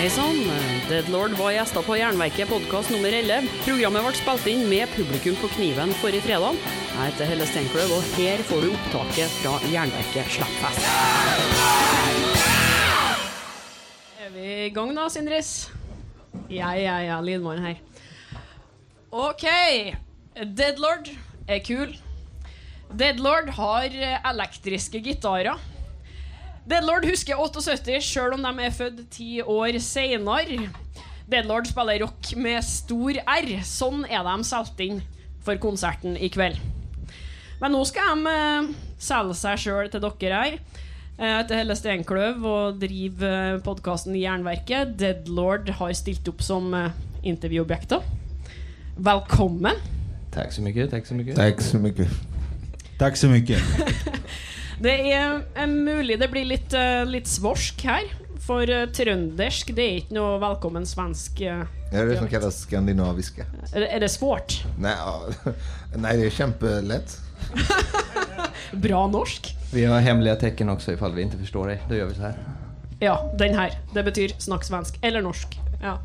Hei sann. Deadlord var gjester på Jernverket podkast nummer 11. Programmet ble spilt inn med publikum på Kniven forrige fredag. Jeg heter Helle Steinkløv, og her får du opptaket fra Jernverket Slappfest. Er vi i gang da, Sindris? Ja, ja, ja. Lydmannen her. OK. Deadlord er kul. Deadlord har eh, elektriske gitarer. Deadlord husker 78, sjøl om de er født ti år seinere. Deadlord spiller rock med stor R. Sånn er de solgt inn for konserten i kveld. Men nå skal de eh, selge seg sjøl til dere her. Jeg heter Helle Steinkløv og driver podkasten Jernverket. Deadlord har stilt opp som eh, intervjuobjekter. Velkommen. Tack så mycket, tack så mycket. Tack så mycket. Tack så mycket. Det er mulig det blir litt, eh, litt svorsk her. For eh, trøndersk det er ikke noe velkommen svensk. eh. Är det som kallas skandinaviska? Er, er det svårt? Nej, ja. Nej det är kämpelätt. Bra norsk? Vi har hemliga tecken också ifall vi inte förstår dig. Då gör vi så här. Ja, den her. Det betyr snakk svensk. Eller norsk. Ja.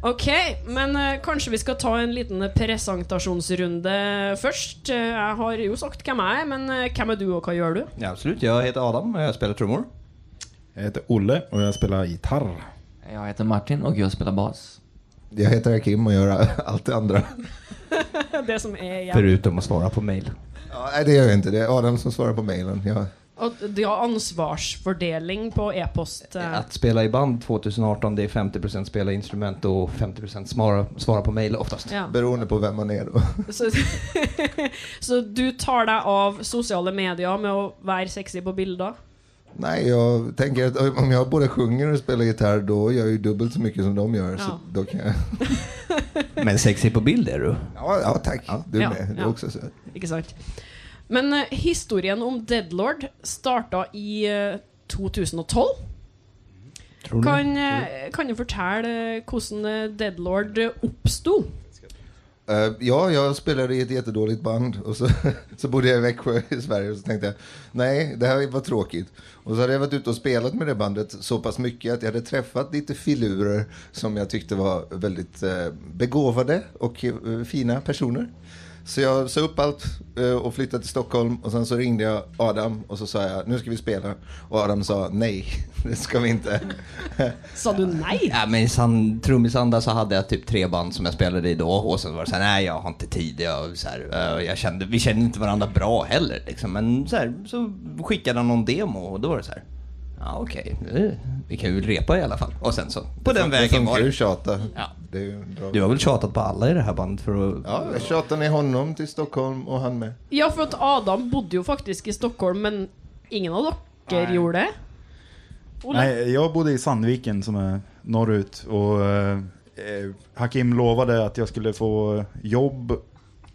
Ok, men eh, kanskje vi skal ta en liten presentasjonsrunde først. Eh, jeg har jo sagt hvem jeg er, men eh, hvem er du, og hva gjør du? Ja, absolut. Jag heter Adam och jag spelar trummor. Jag heter Olle och jag spelar gitarr. Jag heter Martin och jag spelar bas. Jag heter Kim och gör allt det andra. Det som er igjen. Förutom att svara på mail. Ja, nej, det gör jag inte. Det är Adam som svarar på mejlen. Jag, Og de har ansvarsfordeling på e-post. eh. Att spela i band 2018 det är 50% spela instrument och 50% svara, svara på mail oftast. Ja. beroende på vem man är då. Så, så du tar deg av sosiale medier med å være sexy på bilder? Nej, jag tänker att om jag både sjunger och spelar gitarr då gör jag ju dubbelt så mycket som de gör. Ja. Så då kan jag... Men sexig på bild är du. Ja, ja tack. Du Ja, med. Det är ja. också så. Ikke sant? Men eh, historien om Deadlord starta i eh, 2012. Tror du? Kan, eh, kan du fortelle eh, hvordan eh, Deadlord eh, oppsto? Eh, ja, jag spelade i ett jättedåligt band och så, så bodde jag i Växjö i Sverige och så tänkte jag nej, det här var tråkigt. Och så hade jag varit ute och spelat med det bandet så pass mycket att jag hade träffat lite filurer som jag tyckte var väldigt eh, begåvade och eh, fina personer. Så jag sa upp allt eh, och flyttade till Stockholm och sen så ringde jag Adam och så sa jag nu ska vi spela. Och Adam sa nej, det ska vi inte. Sa du nei? Ja, men i trummisanda så hade jag typ tre band som jag spelade i då och sen var det så här, nej jag har inte tid. Jag, så här, eh, jag kände, vi kände inte varandra bra heller liksom. Men så, här, så skickade han någon demo och då var det så här, ja okej, eh, vi kan ju repa i alla fall. Och sen så, på den det vägen funkar var det. tjata. Ja. Det är ju. Du har väl tjatat på alla i det här bandet för att... Ja, jag tjatade ner honom till Stockholm och han med. Ja, for at Adam bodde jo faktisk i Stockholm, men ingen av Nei. gjorde det? Nej, jag bodde i Sandviken som är norrut och eh, Hakim lovade att jag skulle få jobb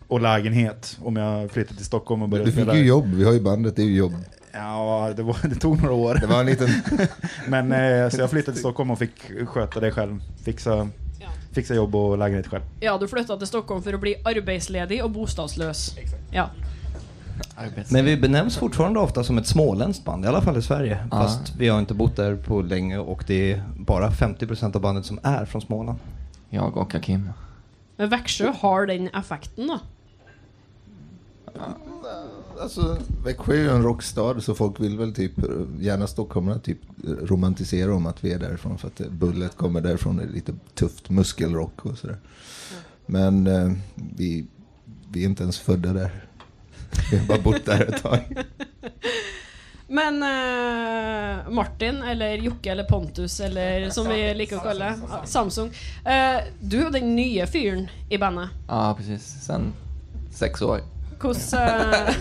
och lägenhet om jag flyttade till Stockholm och började Du fick spela. ju jobb, vi har ju bandet, det är ju jobb. Ja, det, var, det tog några år. Det var en liten... Men eh, så jag flyttade till Stockholm och fick sköta det själv. Fixa. Fixa jobb og lägenhet själv. Ja, du flytta til Stockholm for å bli arbeidsledig og bostadsløs. Ja. Arbets... Men vi benämns fortfarande ofta som ett småländskt band, i alla fall i Sverige. Ja. Fast vi har inte bott där på länge och det är bara 50% av bandet som är från Småland. Jag och Hakim. Men Växjö har den effekten, da. Alltså, Växjö är ju en rockstad så folk vill väl typ, gärna stockholmarna typ romantisera om att vi är därifrån för att bullet kommer därifrån, det är lite tufft muskelrock och sådär. Men eh, vi, vi är inte ens födda där. Vi har bara bott där ett tag. Men eh, Martin, eller Jokke eller Pontus, eller som vi liker å kalle det, Samsung. eh, du jo den nye fyren i bandet. Ja, precis. Sen sex år. Eh,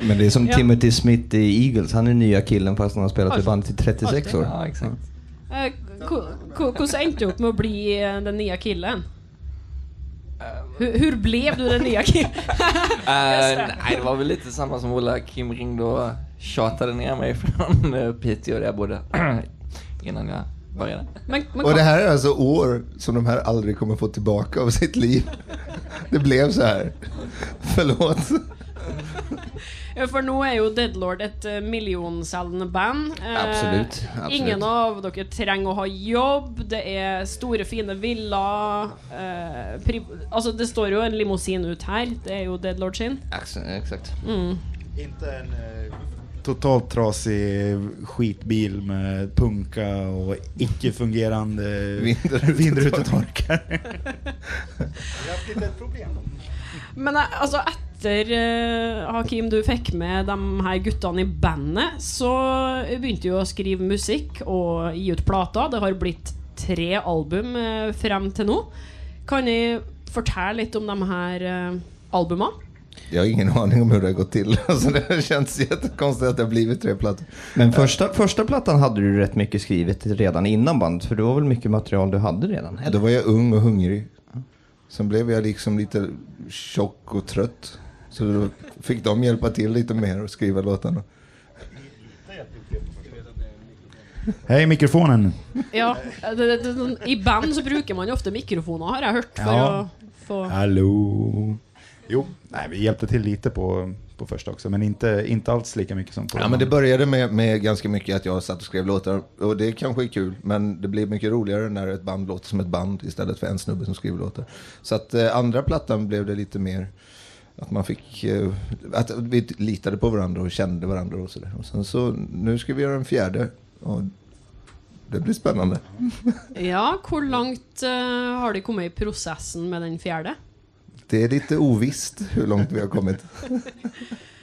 Men det är som Ja. Timothy Smith i Eagles, han är nya killen fast han har spelat i bandet i 36 Alltid. år. Ja, exakt. eh, ko- ko- Hvordan endte du opp med å bli eh, den nye killen? Hur, hur blev du den nya killen? Det. nej, det var väl lite samma som Ola. Kim ringde och tjatade ner mig från uh, Piteå där jag bodde innan jag började. Men, men, Och det här är alltså år som de här aldrig kommer få tillbaka av sitt liv. Det blev så här. Förlåt. For nå er jo Deadlord et eh, millionselgende band. Eh, Absolutt, absolutt. Ingen av dere trenger å ha jobb. Det er store, fine villaer. Eh, pri altså, det står jo en limousin ut her. Det er jo Deadlord sin. Ex- Exakt. Inte en eh, totalt trasig skitbil med punka och icke-fungerande Vindrutetorkare. vindrutetorkare. Vi har haft lite problem. Men eh, altså, etter eh, Hakim, du fikk med de her guttene i bandet, så begynte du å skrive musikk og gi ut plater. Det har blitt tre album eh, frem til nå. Kan jeg fortelle litt om de her eh, albumene? Jag har ingen aning om hur det har gått till. Alltså, det känns jättekonstigt att det har blivit tre plattor. Men första, första plattan hade du rätt mycket skrivet redan innan bandet, för det var väl mycket material du hade redan? Då var jag ung och hungrig. Sen blev jag liksom lite tjock och trött. Så då fick de hjälpa till lite mer och skriva låtarna. Hej mikrofonen. Ja, I band så bruker man jo ofte mikrofoner, har jeg hørt. For Ja. å få Hallå. Jo, nej, vi hjälpte till lite på, på första också, men inte, inte alls lika mycket som på Ja, men det började med, med ganska mycket att jag satt och skrev låtar. Och det kanske är kul, men det blir mycket roligare när ett band låter som ett band istället för en snubbe som skriver låtar. Så att eh, andra plattan blev det lite mer att man fick, eh, att vi litade på varandra och kände varandra och sådär. Och sen så, nu ska vi göra en fjärde. Och det blir spännande. Ja, hvor langt eh, har de kommet i prosessen med den fjerde? Det är lite ovisst hur långt vi har kommit.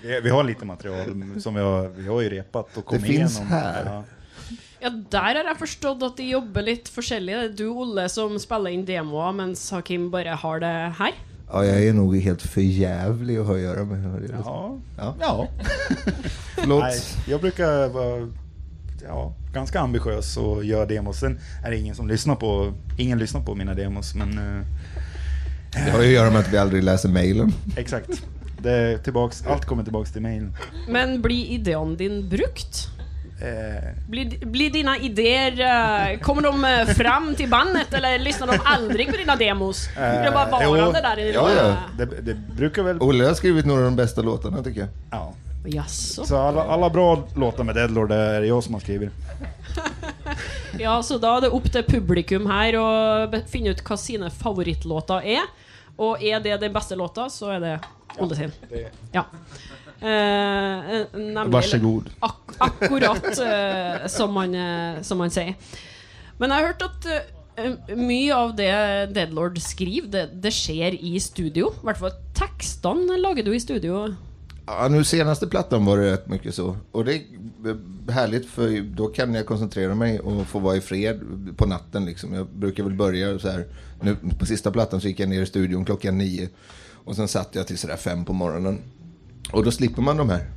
Vi, vi har lite material som vi har, vi har ju repat och kommit finns igenom. här. Ja. Ja, Der har jeg forstått at de jobber litt forskjellig. Det er du, Olle, som spiller inn demoer, mens Hakim bare har det her. Ja, jag är nog helt för jävlig att ha att göra med. Ja. Ja. ja. Förlåt. Nej, jag brukar vara ja, ganska ambitiös och göra demos. Sen är det ingen som lyssnar på, ingen lyssnar på mina demos, men eh, Det har ju att göra med att vi aldrig läser mejlen. exakt. Det är tillbaks, allt kommer tillbaks till mail. Men blir ideene dine brukt? Eh, Blir, blir dina idéer eh, Kommer de eh, fram till bandet eller lyssnar de aldrig på dina demos? Blir de bara jo, varande där i ja, ja. det, det brukar väl... Olle har skrivit några av de bästa låtarna tycker jag. Ja. Jaså? Så alla, alla bra låtar med Deadlord det är jag som har skrivit. Ja, så da er det opp til publikum her å be- finne ut hva sine favorittlåter er. Og er det den beste låta, så er det Olle sin. Ja. Eh, nemlig Varsågod. Ak akkurat eh, som, man, eh, som man sier. Men jeg har hørt at eh, mye av det Deadlord skriver, det, det skjer i studio. I hvert fall tekstene lager du i studio. Ja, nu senaste plattan var det rätt mycket så. Och det är härligt för då kan jag koncentrera mig och få vara i fred på natten liksom. Jag brukar väl börja så här. Nu på sista plattan så gick jag ner i studion klockan nio. Och sen satt jag till sådär fem på morgonen. Och då slipper man de här.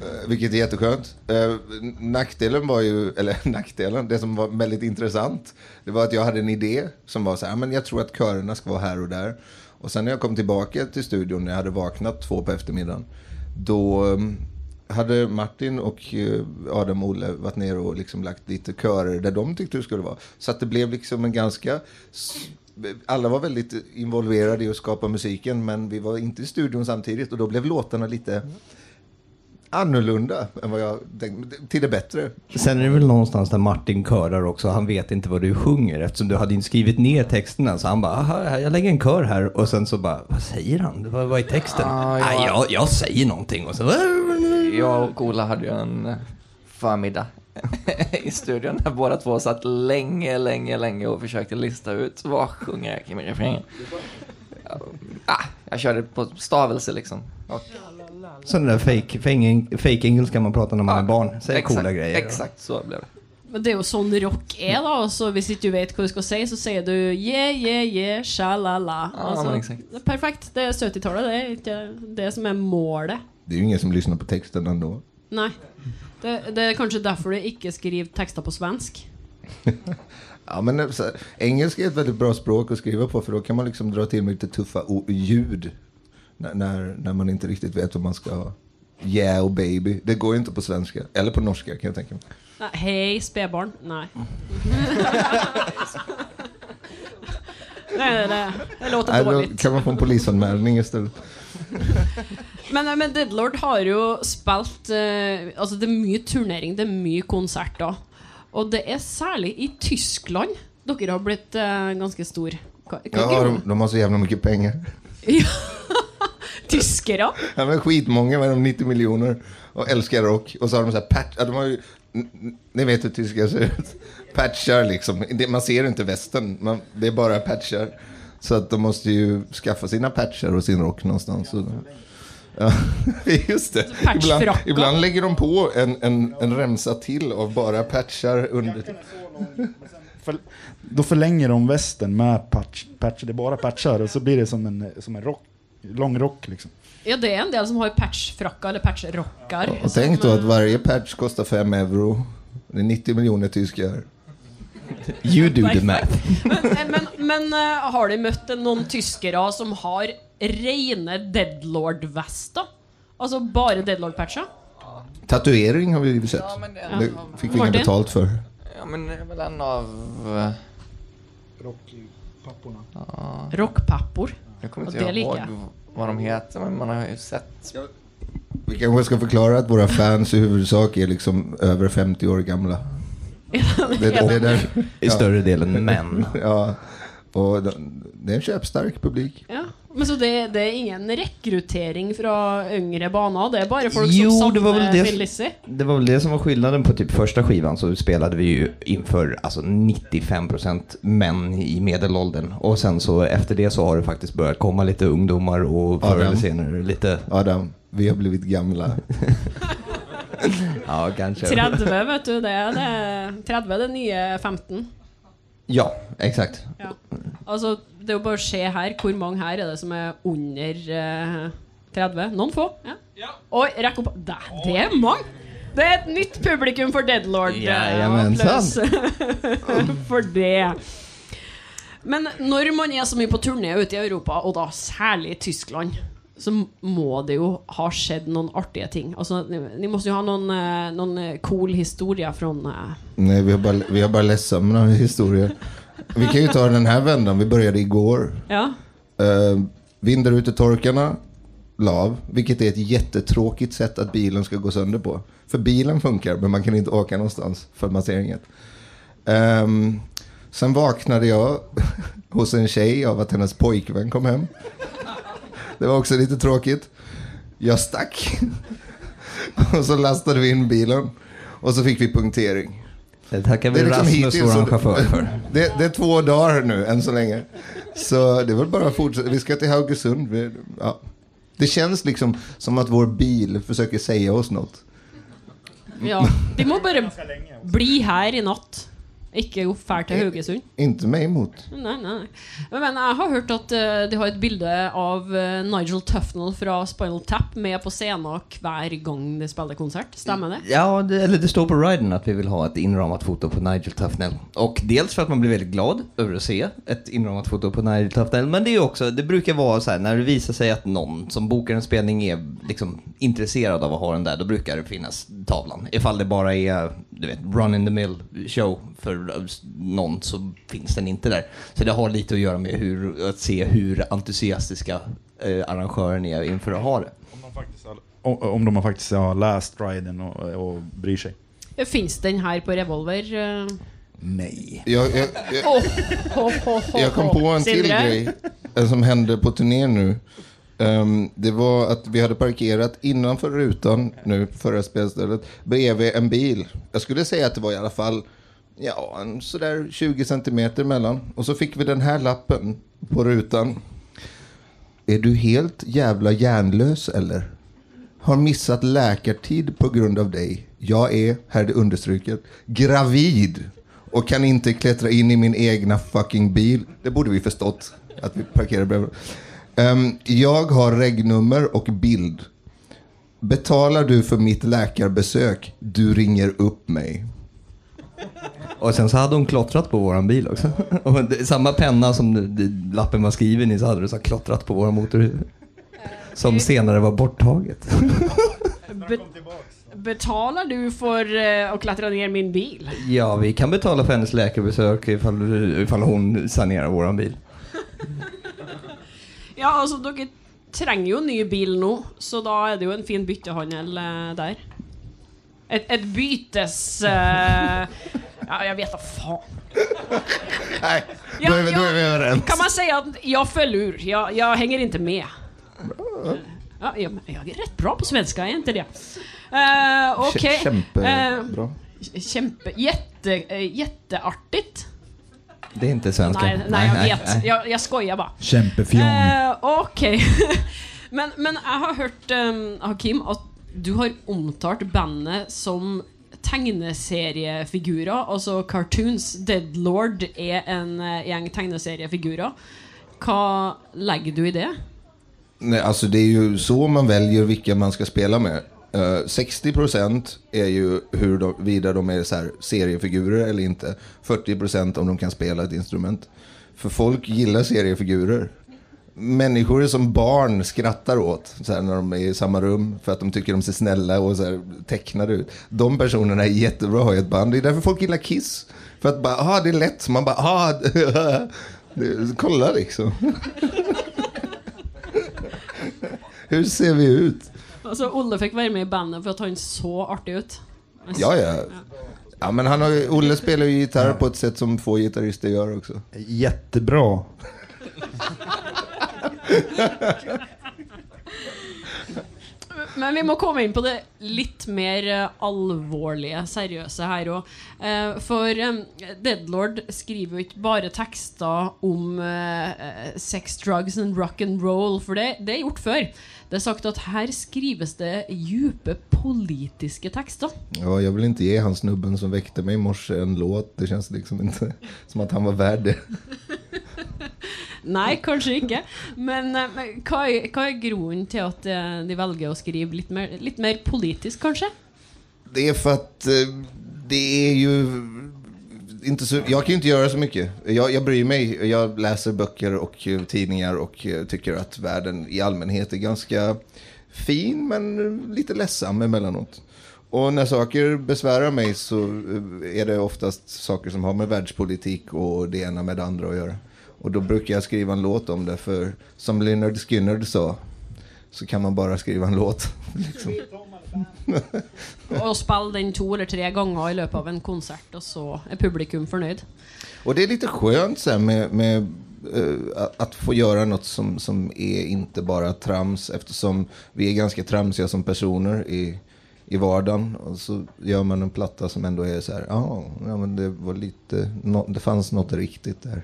Eh, vilket är jätteskönt. Eh, nackdelen var ju, eller nackdelen, det som var väldigt intressant. Det var att jag hade en idé som var så här, men jag tror att körerna ska vara här och där. Och sen när jag kom tillbaka till studion när jag hade vaknat två på eftermiddagen. Då um, hade Martin och eh, Adam och Olle varit ner och liksom lagt lite körer där de tyckte det skulle vara. Så att det blev liksom en ganska... Alla var väldigt involverade i att skapa musiken men vi var inte i studion samtidigt och då blev låtarna lite mm annorlunda än vad jag tänkte. Till det bättre. Sen är det väl någonstans där Martin körar också, han vet inte vad du sjunger eftersom du hade inte skrivit ner texterna. Så han bara, "Aha, jag lägger en kör här och sen så bara, vad säger han? Vad, vad är texten? Ah, ja. Nej, jag, jag säger någonting och så... Jag och Ola hade ju en förmiddag i studion där båda två satt länge, länge, länge och försökte lista ut vad sjunger jag i refrängen. Ja, Ah, jag körde på stavelse liksom. Och, Sån där fake, fake, fake engelska man pratar när man är barn. Säger exakt, coola grejer. Exakt så blev det. Men det er jo sånn rock da. Altså, hvis ikke du vet hva du skal si, så sier du yeah, yeah, yeah, sha-la-la. Ja, er perfekt. Det er 70-tallet. Det er ikke det som er målet. Det är ju ingen som lyssnar på texten ändå. Nei. Det, det er kanskje derfor du ikke skriver tekster på svensk. Ja, men så, engelska är ett väldigt bra språk att skriva på för då kan man liksom dra till med lite tuffa ljud. När, när, man inte riktigt vet vad man ska. Yeah och baby. Det går ju inte på svenska. Eller på norska kan jag tänka mig. Nei, Hei, spedbarn. Nei. Nej, det, det, det låter Nej, då dåligt. kan man få en polisanmälning istället. Men, men Deadlord har jo spilt eh, Altså, det er mye turnering, det er mye konserter. Og det er særlig i Tyskland dere har blitt eh, ganske stor. Kan, kan Ja, de, de har så jävla mycket pengar. Tyskere? Ja, men skitmånga, med de 90 miljoner. Och älskar rock. Och så har de så här patch. Ja, de har ju, ni vet hur tyskar ser ut. Patchar liksom. Det, man ser inte västen. Man, det är bara patchar. Så att de måste ju skaffa sina patchar och sin rock någonstans. Ja, just det. Ibland, Patchfracka. ibland lägger de på en, en, en remsa till av bara patchar under. För, då förlänger de västen med patch, patch, det är bara patchar och så blir det som en, som en rock, lång rock liksom. Ja, det er en del som har patchfrakker eller patchrockar. Och tänk då att varje patch kostar 5 euro. Det är 90 miljoner tyskar. You do the math. Men, men, men eh, har de møtt noen tyskere som har rene Deadlord-vester? Altså bare Deadlord-patcher? Tatuering har vi ju sett. Ja, men det, Det fick vi inget betalt för. ja, men det är väl en av... eh, Rockpapporna. Ja, Rockpappor. Jag kommer Och inte ihåg vad de heter, men man har ju sett. Vi kanske ska förklara att våra fans i huvudsak är liksom över 50 år gamla. Det, det, det I större delen män. ja, och de- det är en köpstark publik. Ja. Men så det, det er ingen rekruttering fra yngre baner? Det er bare folk Jo, som det var väl savner det- Phil Lizzy? Det var väl det som var skillnaden på typ första skivan så spelade vi ju inför alltså 95% män i medelåldern. Och sen så efter det så har det faktiskt börjat komma lite ungdomar och förr eller senare lite, Adam, vi har blivit gamla. ja kanske. 30, vet du. Det er det, 30 er det nye 15. Ja, exakt. Ja. Altså, det er jo bare å se her. Hvor mange her er det som er under eh, 30? Noen få? Ja. Oi, rekk opp. Det, det er mange! Det er et nytt publikum for Deadlord. eh, Jajamensan. applaus for det. Men når man er så mye på turné ute i Europa, og da særlig i Tyskland, så må det jo ha skjedd noen artige ting. Altså, ni, måste jo ha noen, eh, noen eh, cool historier fra eh, Nej, vi har bara, vi har bara ledsamma historier. Vi kan ju ta den här vändan, vi började igår. Ja. Uh, Vindarutetorkarna la av, vilket är ett jättetråkigt sätt att bilen ska gå sönder på. För bilen funkar, men man kan inte åka någonstans för man ser inget. Ehm, sen vaknade jag hos en tjej av att hennes pojkvän kom hem. Det var också lite tråkigt. Jag stack. Och så lastade vi in bilen. Och så fick vi punktering. Det tackar vi Det liksom Rasmus, så- chaufför, för. Det, det är två dagar nu, än så länge. Så det är väl bara att fortsätta. Vi ska till Haugesund. Vi, ja. Det känns liksom som att vår bil försöker säga oss något. ja. De må bare bli her i natt. Ikke gå fær til Haugesund. Inte mig emot. Nei, nei. Men jeg har hørt at eh, de har et bilde av eh, Nigel Tufnell fra Spinal Tap med på scenen hver gang de spiller konsert. Stemmer det? Ja, det, eller det står på riden att vi vill ha ett inramat foto på Nigel Tufnell. Och dels för att man blir väldigt glad över att se ett inramat foto på Nigel Tufnell. Men det är också, det brukar vara så här när det visar sig att någon som bokar en spelning är liksom intresserad av att ha den där, då brukar det finnas tavlan. Ifall det bara är, du vet, run in the mill show för någon så finns den inte där. Så det har lite att göra med hur, att se hur entusiastiska eh, arrangören är inför att ha det. Om de faktiskt har, om, om de har faktiskt har läst riden och, och bryr sig. Fins den her på Revolver? eh? Nej. Jag, jag, jag, Åh, ho, ho, ho, jag kom på en till grej eh, som hände på turnén nu. Ehm, det var att vi hade parkerat innanför rutan nu, förra spelstället, bredvid en bil. Jag skulle säga att det var i alla fall ja, en sådär 20 centimeter mellan. Och så fick vi den här lappen på rutan. Är du helt jävla hjärnlös eller? Har missat läkartid på grund av dig. Jag är, här är det understruket, gravid och kan inte klättra in i min egna fucking bil. Det borde vi förstått att vi parkerar bredvid. Um, jag har regnummer och bild. Betalar du för mitt läkarbesök? Du ringer upp mig. Och sen så hade hon klottrat på våran bil också. Och det, samma penna som det- det- lappen var skriven i så hade du så klottrat på våran motorhuv. Som senare var borttaget. Be betalar du för eh, att klättra ner min bil? Ja, vi kan betala för hennes läkarbesök ifall, ifall hon sanerar våran bil. Ja, altså, dere trenger jo ny bil nå, så da er det jo en fin byttehandel eh, der. Et, et bytes... eh, ja, jag vet inte fan. Nej, då, är vi, då är vi överens. Kan man säga att jag föll ur? Jag, jag hänger inte med. Ja, jag, jag är rätt bra på svenska, är inte det? Uh, Okej. Kämpebra. Eh, kämpe, jätte, eh, jätteartigt. Det är inte svenska. Nej, nej, jag vet. Jag, jag skojar bara. Kämpefjong. Eh, Okej. men, men jag har hört, um, Hakim, att du har omtalt bandet som tegneseriefigurer, alltså cartoons. Deadlord är en eh, uh, gäng tegneseriefigurer. Vad lägger du i det? Nej, alltså det är ju så man väljer vilka man ska spela med. Eh, uh, 60% är ju hur de, vidare de är så här seriefigurer eller inte. 40% om de kan spela ett instrument. För folk gillar seriefigurer. Människor som barn skrattar åt så här, när de är i samma rum för att de tycker de ser snälla och så här, tecknade ut. De personerna är jättebra att ha i ett band. Det är därför folk gillar Kiss. För att bara, ah, det är lätt. Man bara, ah, det, kolla liksom. Hur ser vi ut? Alltså, Olle fick vara med i bandet för att han så artig ut. Ja, ja. Ja, men han har, ju- Olle spelar ju gitarr på ett sätt som få gitarrister gör också. Jättebra. Men vi må komme inn på det litt mer eh, alvorlige, seriøse her òg. Eh, for eh, Deadlord skriver jo ikke bare tekster om sex, drugs and rock and roll, for det, det er gjort før. Det er sagt at her skrives det djupe politiske tekster. Ja, jag vill inte ge han snubben som väckte mig i morse en låt. Det känns liksom inte som att han var värd det. Nei, kanskje ikke. Men, eh, men hva, er, hva er grunnen til at eh, de velger å skrive litt mer, litt mer politisk, kanskje? Det är för att eh, det är ju inte så, jag kan ju inte göra så mycket. Jag, jag bryr mig. Jag läser böcker och tidningar och tycker att världen i allmänhet är ganska fin men lite ledsam emellanåt. Och när saker besvärar mig så är det oftast saker som har med världspolitik och det ena med det andra att göra. Och då brukar jag skriva en låt om det för som Leonard Skinner sa så kan man bara skriva en låt. Liksom. Og spille den to eller tre ganger i løpet av en konsert, og så er publikum fornøyd. Och det är lite skönt så med, med eh, att- få göra något som, som är inte bara trams eftersom vi är ganska tramsiga som personer i, i vardagen. Och så gör man en platta som ändå är så här, "Ja, ja men det var lite, nå- det fanns något riktigt där.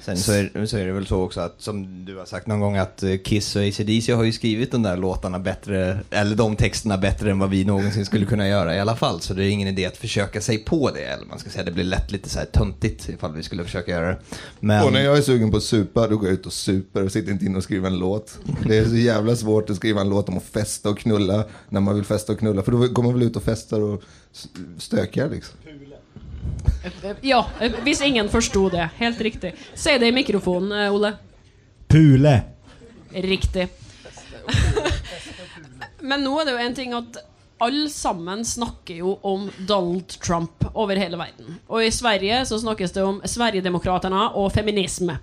Sen så är, så är det väl så också att, som du har sagt någon gång, att eh, Kiss och ACDC har ju skrivit de där låtarna bättre, eller de texterna bättre än vad vi någonsin skulle kunna göra i alla fall. Så det är ingen idé att försöka sig på det, eller man ska säga, det blir lätt lite så här töntigt ifall vi skulle försöka göra det. Men, Och när jag är sugen på att supa, då går jag ut och super och sitter inte inne och skriver en låt. Det är så jävla svårt att skriva en låt om att festa och knulla när man vill festa och knulla. För då går man väl ut och festar och stökar liksom. Ja, hvis ingen forsto det. Helt riktig. Si det i mikrofonen, eh, Ole. Pule. Riktig. Men nå er det jo en ting at alle sammen snakker jo om Donald Trump over hele verden. Og i Sverige så snakkes det om Sverigedemokraterna og feminisme.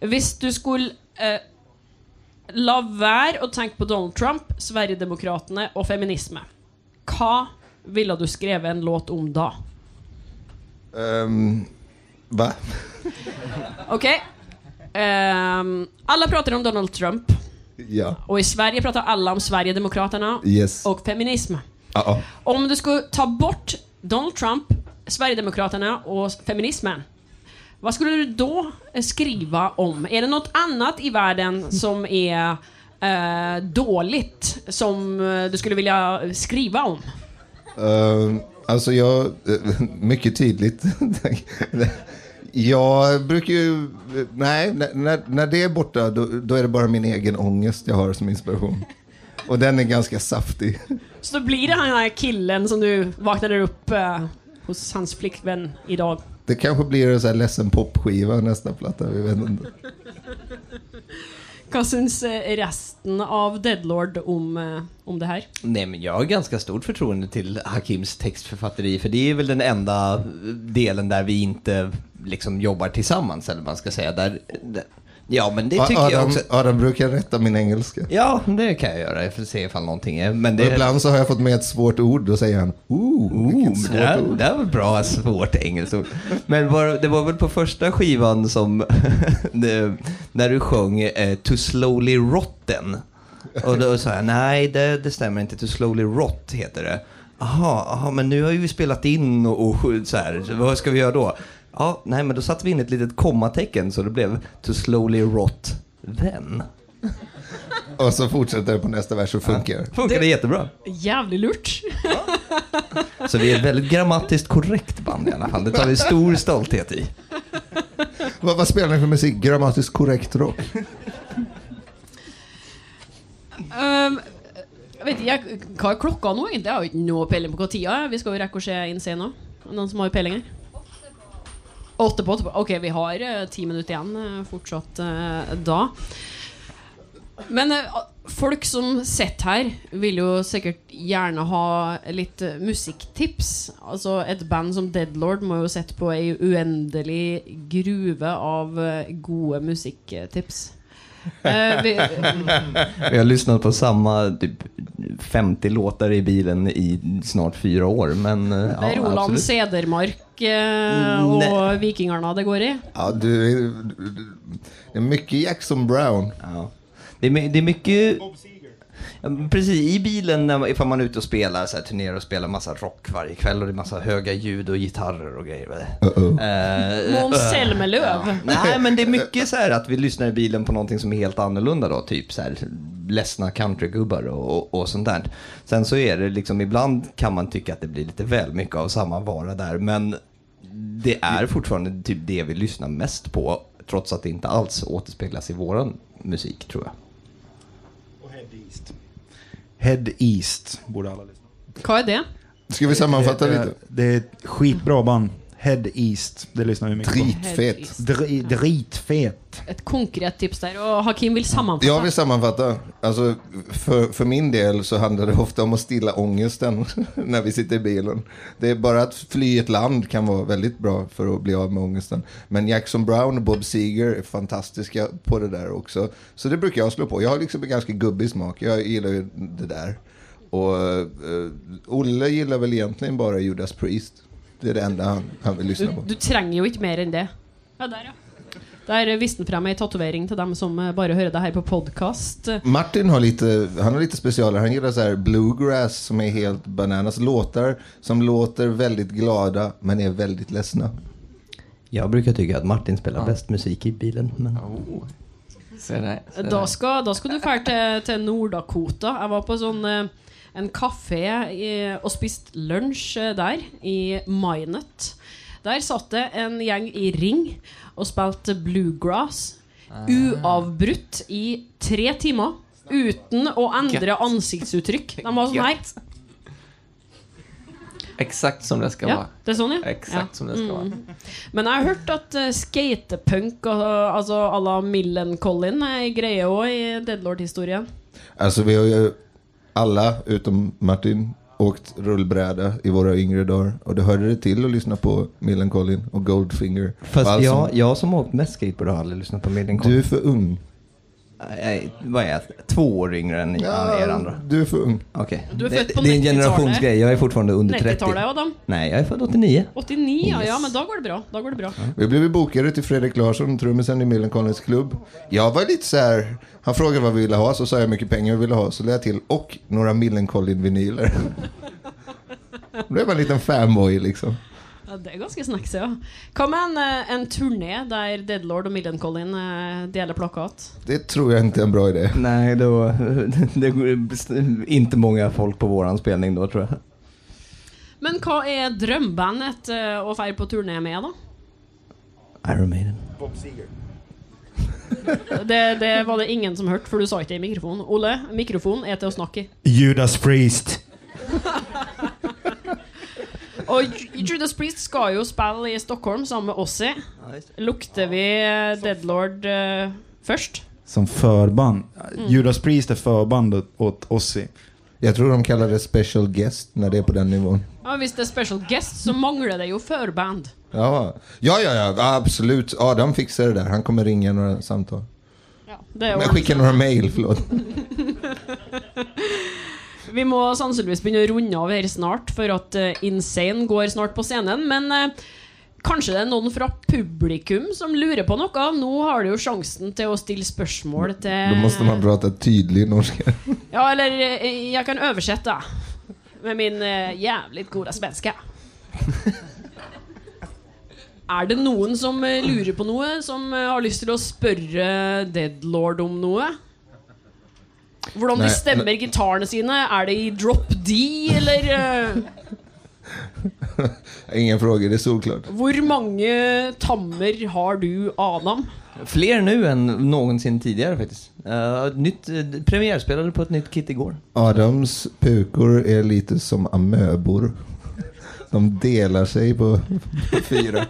Hvis du skulle eh, la være å tenke på Donald Trump, Sverigedemokratene og feminisme, hva ville du skrevet en låt om da? Ehm, va? Okej. Ehm, alla pratar om Donald Trump. Ja. Och i Sverige pratar alla om Sverigedemokraterna Yes. och feminism. Ja, ja. Om du skulle ta bort Donald Trump, Sverigedemokraterna och feminismen, vad skulle du då skriva om? Är det något annat i världen som är eh, dåligt som eh, du skulle vilja skriva om? Ehm, alltså jag, mycket tydligt. jag brukar ju, nej, när- när, det är borta då, då är det bara min egen ångest jag har som inspiration. Och den är ganska saftig. Så då blir det han här killen som du vaknade upp eh, hos hans flickvän idag. Det kanske blir en sån här ledsen popskiva nästa platta, vi vet inte. Vad syns eh, resten av Deadlord om, eh, om det här? Nej, men jag har ganska stort förtroende till Hakims textförfatteri, för det är väl den enda eh, delen där vi inte liksom jobbar tillsammans, eller vad man ska säga. Där, där, Ja, men det tycker jag Adam, också. Adam brukar rätta min engelska. Ja, det kan jag göra. Jag får se ifall någonting är... Men det... Och ibland så har jag fått med ett svårt ord, då säger han Ooh, Oh, det, svårt här, ord. det var bra svårt engelskt ord. Men var, det var väl på första skivan som det, när du sjöng eh, To Slowly Rotten. Och då sa jag nej det, det stämmer inte, To Slowly Rot heter det. Aha, aha, men nu har ju vi spelat in och, och så här, så vad ska vi göra då? Ja, nej men då satte vi in ett litet kommatecken så det blev To Slowly Rot Then. Och så fortsätter det på nästa vers och funkar. Funkar det jättebra. Jävligt lurt. Så vi är ett väldigt grammatiskt korrekt band i alla fall. Det tar vi stor stolthet i. Vad, vad spelar ni för musik? Grammatiskt korrekt rock? Um, jeg vet ikke, Hva er klokka nå, egentlig? Jeg har jo ikke noe peiling på hva tida er. Vi skal jo rekke å se inn se nå. Noen som har peiling her? Åtte på åtte på. Ok, vi har eh, ti minutter igjen eh, fortsatt eh, da. Men eh, folk som sitter her, vil jo sikkert gjerne ha litt eh, musikktips. Altså Et band som Deadlord må jo sitte på ei uendelig gruve av eh, gode musikktips. Vi, Vi har lyssnat på samma typ 50 låtar i bilen i snart fyra år. Men eh, Det ja, Roland absolut. Cedermark eh, Mm, og Vikingarna det går i. Ja, du, är- det är mycket Jackson Brown. Ja. Det, är, det är mycket... Ja, precis, i bilen när man, ifall man är ute och spelar, så här, turnerar och spelar massa rock varje kväll och det är massa höga ljud och gitarrer och grejer. Eh, Måns eh, Zelmerlöw. Nej, men det är mycket så här att vi lyssnar i bilen på någonting som är helt annorlunda då, typ så här ledsna countrygubbar och, och, och sånt där. Sen så är det liksom, ibland kan man tycka att det blir lite väl mycket av samma vara där, men det är fortfarande typ det vi lyssnar mest på, trots att det inte alls återspeglas i våran musik, tror jag. Head East. Borde alla lyssna Hva er det? Ska vi sammanfatta det, lite? är- det är ett skitbra band. Head East. Det lyssnar vi mycket Dritfett. på. Dri, dritfet. Et konkret tips der. Og Hakim vil sammenfatte. Jag vill sammanfatta. Alltså, för, för min del så handlar det ofta om att stilla ångesten när vi sitter i bilen. Det är bara att fly ett land kan vara väldigt bra för att bli av med ångesten. Men Jackson Brown och Bob Seger är fantastiska på det där också. Så det brukar jag slå på. Jag har liksom en ganska gubbig smak. Jag gillar ju det där. Och eh, Olle gillar väl egentligen bara Judas Priest. Det är det enda han, han vill Du, lyssna på. du trenger jo ikke mer enn det. Ja, der, ja. Der viste han frem ei tatovering til dem som eh, bare hører det her på podkast. Martin har lite, han har lite specialer. Han gillar så här bluegrass som är helt bananas. Låtar som låter väldigt glada men är väldigt ledsna. Jag brukar tycka att Martin spelar bäst musik i bilen. Men... Oh. Se der. Se Da der. skal, da skal du dra til, til Nord-Dakota. Jeg var på sånn eh, en kafé i, og spiste lunsj eh, der, i Minot. Der satt det en gjeng i ring og spilte bluegrass. Uavbrutt i tre timer. Uten å endre ansiktsuttrykk. De var sånn her. Exakt som det ska Ja, vara. det er sånn, ja. Exakt som det ska vara. Men jeg har hørt at uh, skatepunk, og, altså à la Millencolin, er en greie òg i Deadlord-historien. Alltså vi har ju alla utom Martin åkt rullbräda i våra yngre dagar. Och det hörde det till att lyssna på Millencolin och Goldfinger. Fast allt jag, sånt. jag som åkt mest skateboard har aldrig lyssnat på Millen Du är för ung. Nej, vad är jag? Två år yngre än er andra. du är för ung. Okej. Du är Det, född på det är en 90-talet. generationsgrej. Jag är fortfarande under 30. 90-tallet, Adam. Nej, jag är född 89. 89, ja, Yes. ja, men da går det bra. Da går det bra. Vi blev bokade till Fredrik Larsson, trummisen i Millencolins klubb. Jag var lite så här, han frågade vad vi ville ha, så sa jag hur mycket pengar vi ville ha. Så lade jag till, och några Millencolin-vinyler. Då blev man en liten fanboy liksom. Ja, det er ganske snacks, ja. Hva med en, eh, en turné der Deadlord og Millencolin uh, deler plakat? Det tror jag inte är en bra idé. Nej, då, det går inte många folk på våran spelning då tror jag. Men hva er drømmebandet uh, å feire på turné med, da? Iron Maiden. Det, det var det ingen som hørte, for du sa det i mikrofonen. Ole, mikrofonen er til å snakke i. Judas Priest. Og Ju- Judas Priest skal jo spille i Stockholm sammen med Ossi. Lukter vi Deadlord eh, først? Som förband. Judas Priest är förband åt- Ozzy. Jag tror de kallar det special guest när det är på den nivån. Ja, Hvis det er special guest, så mangler det jo førband. Ja, ja, ja, ja absolut. Adam fixar det där. Han kommer ringa några samtal. Er Men skicka några mail, förlåt. Vi må sannsynligvis begynne å runde av her snart, for at eh, Insane går snart på scenen. Men eh, kanskje det er noen fra publikum som lurer på noe? Nå har du jo sjansen til å stille spørsmål til Då måste man prata tydlig norska. Ja, eller eh, jeg kan oversette med min jævlig gode svenske. Er det noen som lurer på noe, som har lyst til å spørre Deadlord om noe? Hvordan de stemmer gitarene sine? Er det i drop D, eller eh, Ingen frågor, det är solklart. Hvor mange tammer har du, Adam? Fler nu än någonsin tidigare faktiskt. Uh, nytt, uh, premiärspelade på ett nytt kit igår. Adams pukor är lite som amöbor. De delar sig på fyra.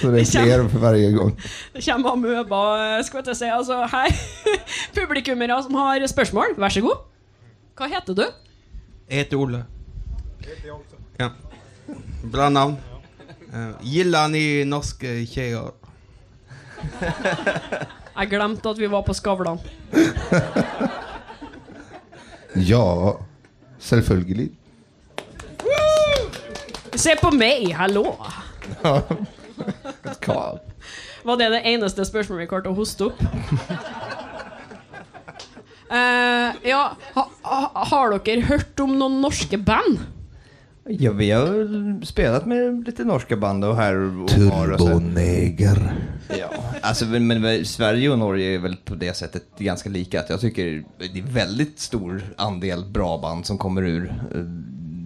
Så det är fler för varje gång. Det kommer amøba, skal jeg til å si. Altså, Publikummere som har spørsmål, vær så god. Hva heter du? Jag heter Olle. Ja. Bra namn. Eh, gillar ni norska tjejer? Jeg glemte at vi var på Skavlan. Ja, selvfølgelig. Se på meg, hallo! Ett kall. Var det det eneste spørsmålet vi klarte å hoste opp? Eh, ja, ha, ha, har dere hørt om noen norske band? Ja, vi har spelat med lite norska band och här och. Turboneger. Ja, alltså, men, men Sverige och Norge är väl på det sättet ganska lika. Att jag tycker det är väldigt stor andel bra band som kommer ur eh,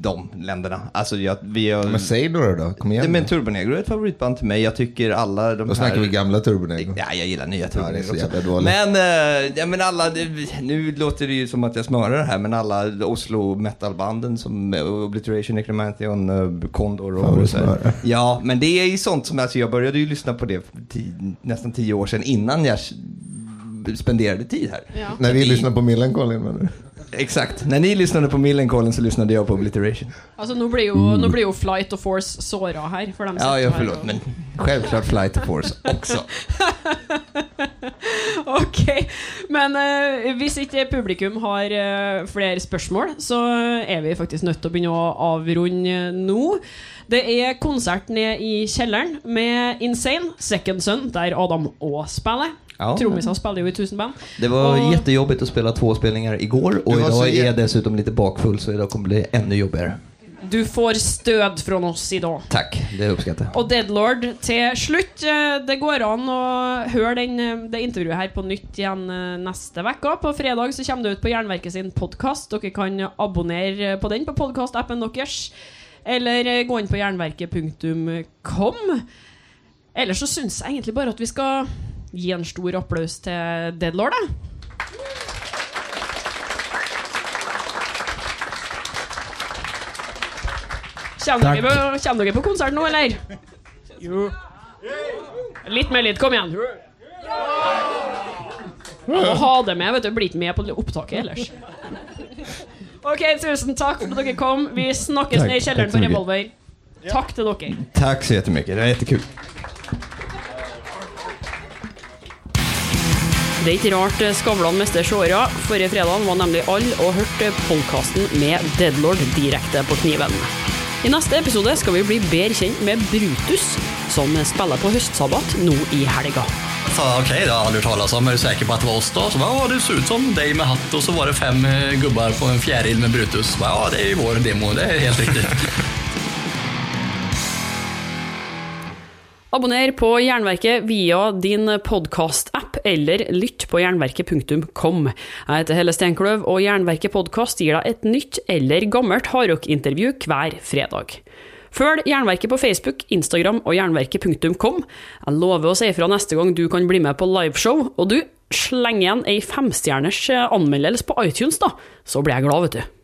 de länderna. Alltså, jag, vi har... Men säg några då, kom igen. Ja, men Turbonegro är ett favoritband till mig. Jag tycker alla de Då snackar här... vi gamla Turbonegro. Ja, jag gillar nya Ja, Turbonegro det är så också. Men, eh, ja, men alla, det, nu låter det ju som att jag smörar det här, men alla Oslo metalbanden som eh, Obliteration, Necromantion, uh, Condor Fan, vad du och så här. Ja, men det är ju sånt som, alltså jag började ju lyssna på det nästan tio år sedan innan jag spenderade tid här. Ja. När vi lyssnar på Millencolin menar du? Exakt. När ni lyssnade på Millencolin så lyssnade jag på Obliteration. Altså, nå blir jo, nå blir jo Flight og Force såra her. For de Ja, ja, förlåt, og- men självklart Flight to Force också. Ok, men eh, hvis ikke publikum har eh, flere spørsmål, så er vi faktisk nødt til å begynne å avrunde nå. Det er konsert ned i kjelleren med Insane, Second Son, der Adam òg spiller. Ja. Trommisene spiller jo i tusen band. Det var Och- jättejobbigt att spela två spelningar igår och Du idag är jag dessutom lite bakfull så idag kommer det bli ännu jobbigare. Du får stød fra oss i dag. Tack, det uppskattar jag. Og Deadlord til slutt. eh, Det går an å høre den, eh, det intervjuet her på nytt igjen eh, neste uke. På fredag så kommer det ut på Jernverket sin podkast. Dere kan abonnere på den på podkastappen deres. Eller gå inn på jernverket.com. Ellers så syns jeg egentlig bare at vi skal gi en stor applaus til Deadlord. Da. Kommer dere, på, dere på konsert nå, eller? Jo. Litt mer lyd. Kom igjen. Må ha det med, vet du. Blir ikke med på opptaket ellers. Ok, tusen takk for at dere kom. Vi snakkes Takk, ned i kjelleren takk på. Revolver. Takk til dere. Tack så jättemycket, det var jättekul. Det er ikke rart eh, Skavlan mister seere. Forrige fredag var nemlig alle og hørte podkasten med Deadlord direkte på kniven. I neste episode skal vi bli bedre kjent med Brutus, som spiller på høstsabbat nå i helga. sa okej, det har hört talas om. Är du säker på att det var oss då? Så ja, det ser ut som dig med hatt och så var det fem eh, gubbar på en fjäril med Brutus. Så ja, det ju vår demo, det är helt riktigt. Abonner på Jernverket via din podkast-app, eller lytt på jernverket.kom. Jeg heter Helle Steinkløv, og Jernverket podkast gir deg et nytt eller gammelt hardrock-intervju hver fredag. Følg Jernverket på Facebook, Instagram og jernverket.kom. Jeg lover å si ifra neste gang du kan bli med på liveshow, og du, sleng igjen ei femstjerners anmeldelse på iTunes, da, så blir jeg glad, vet du.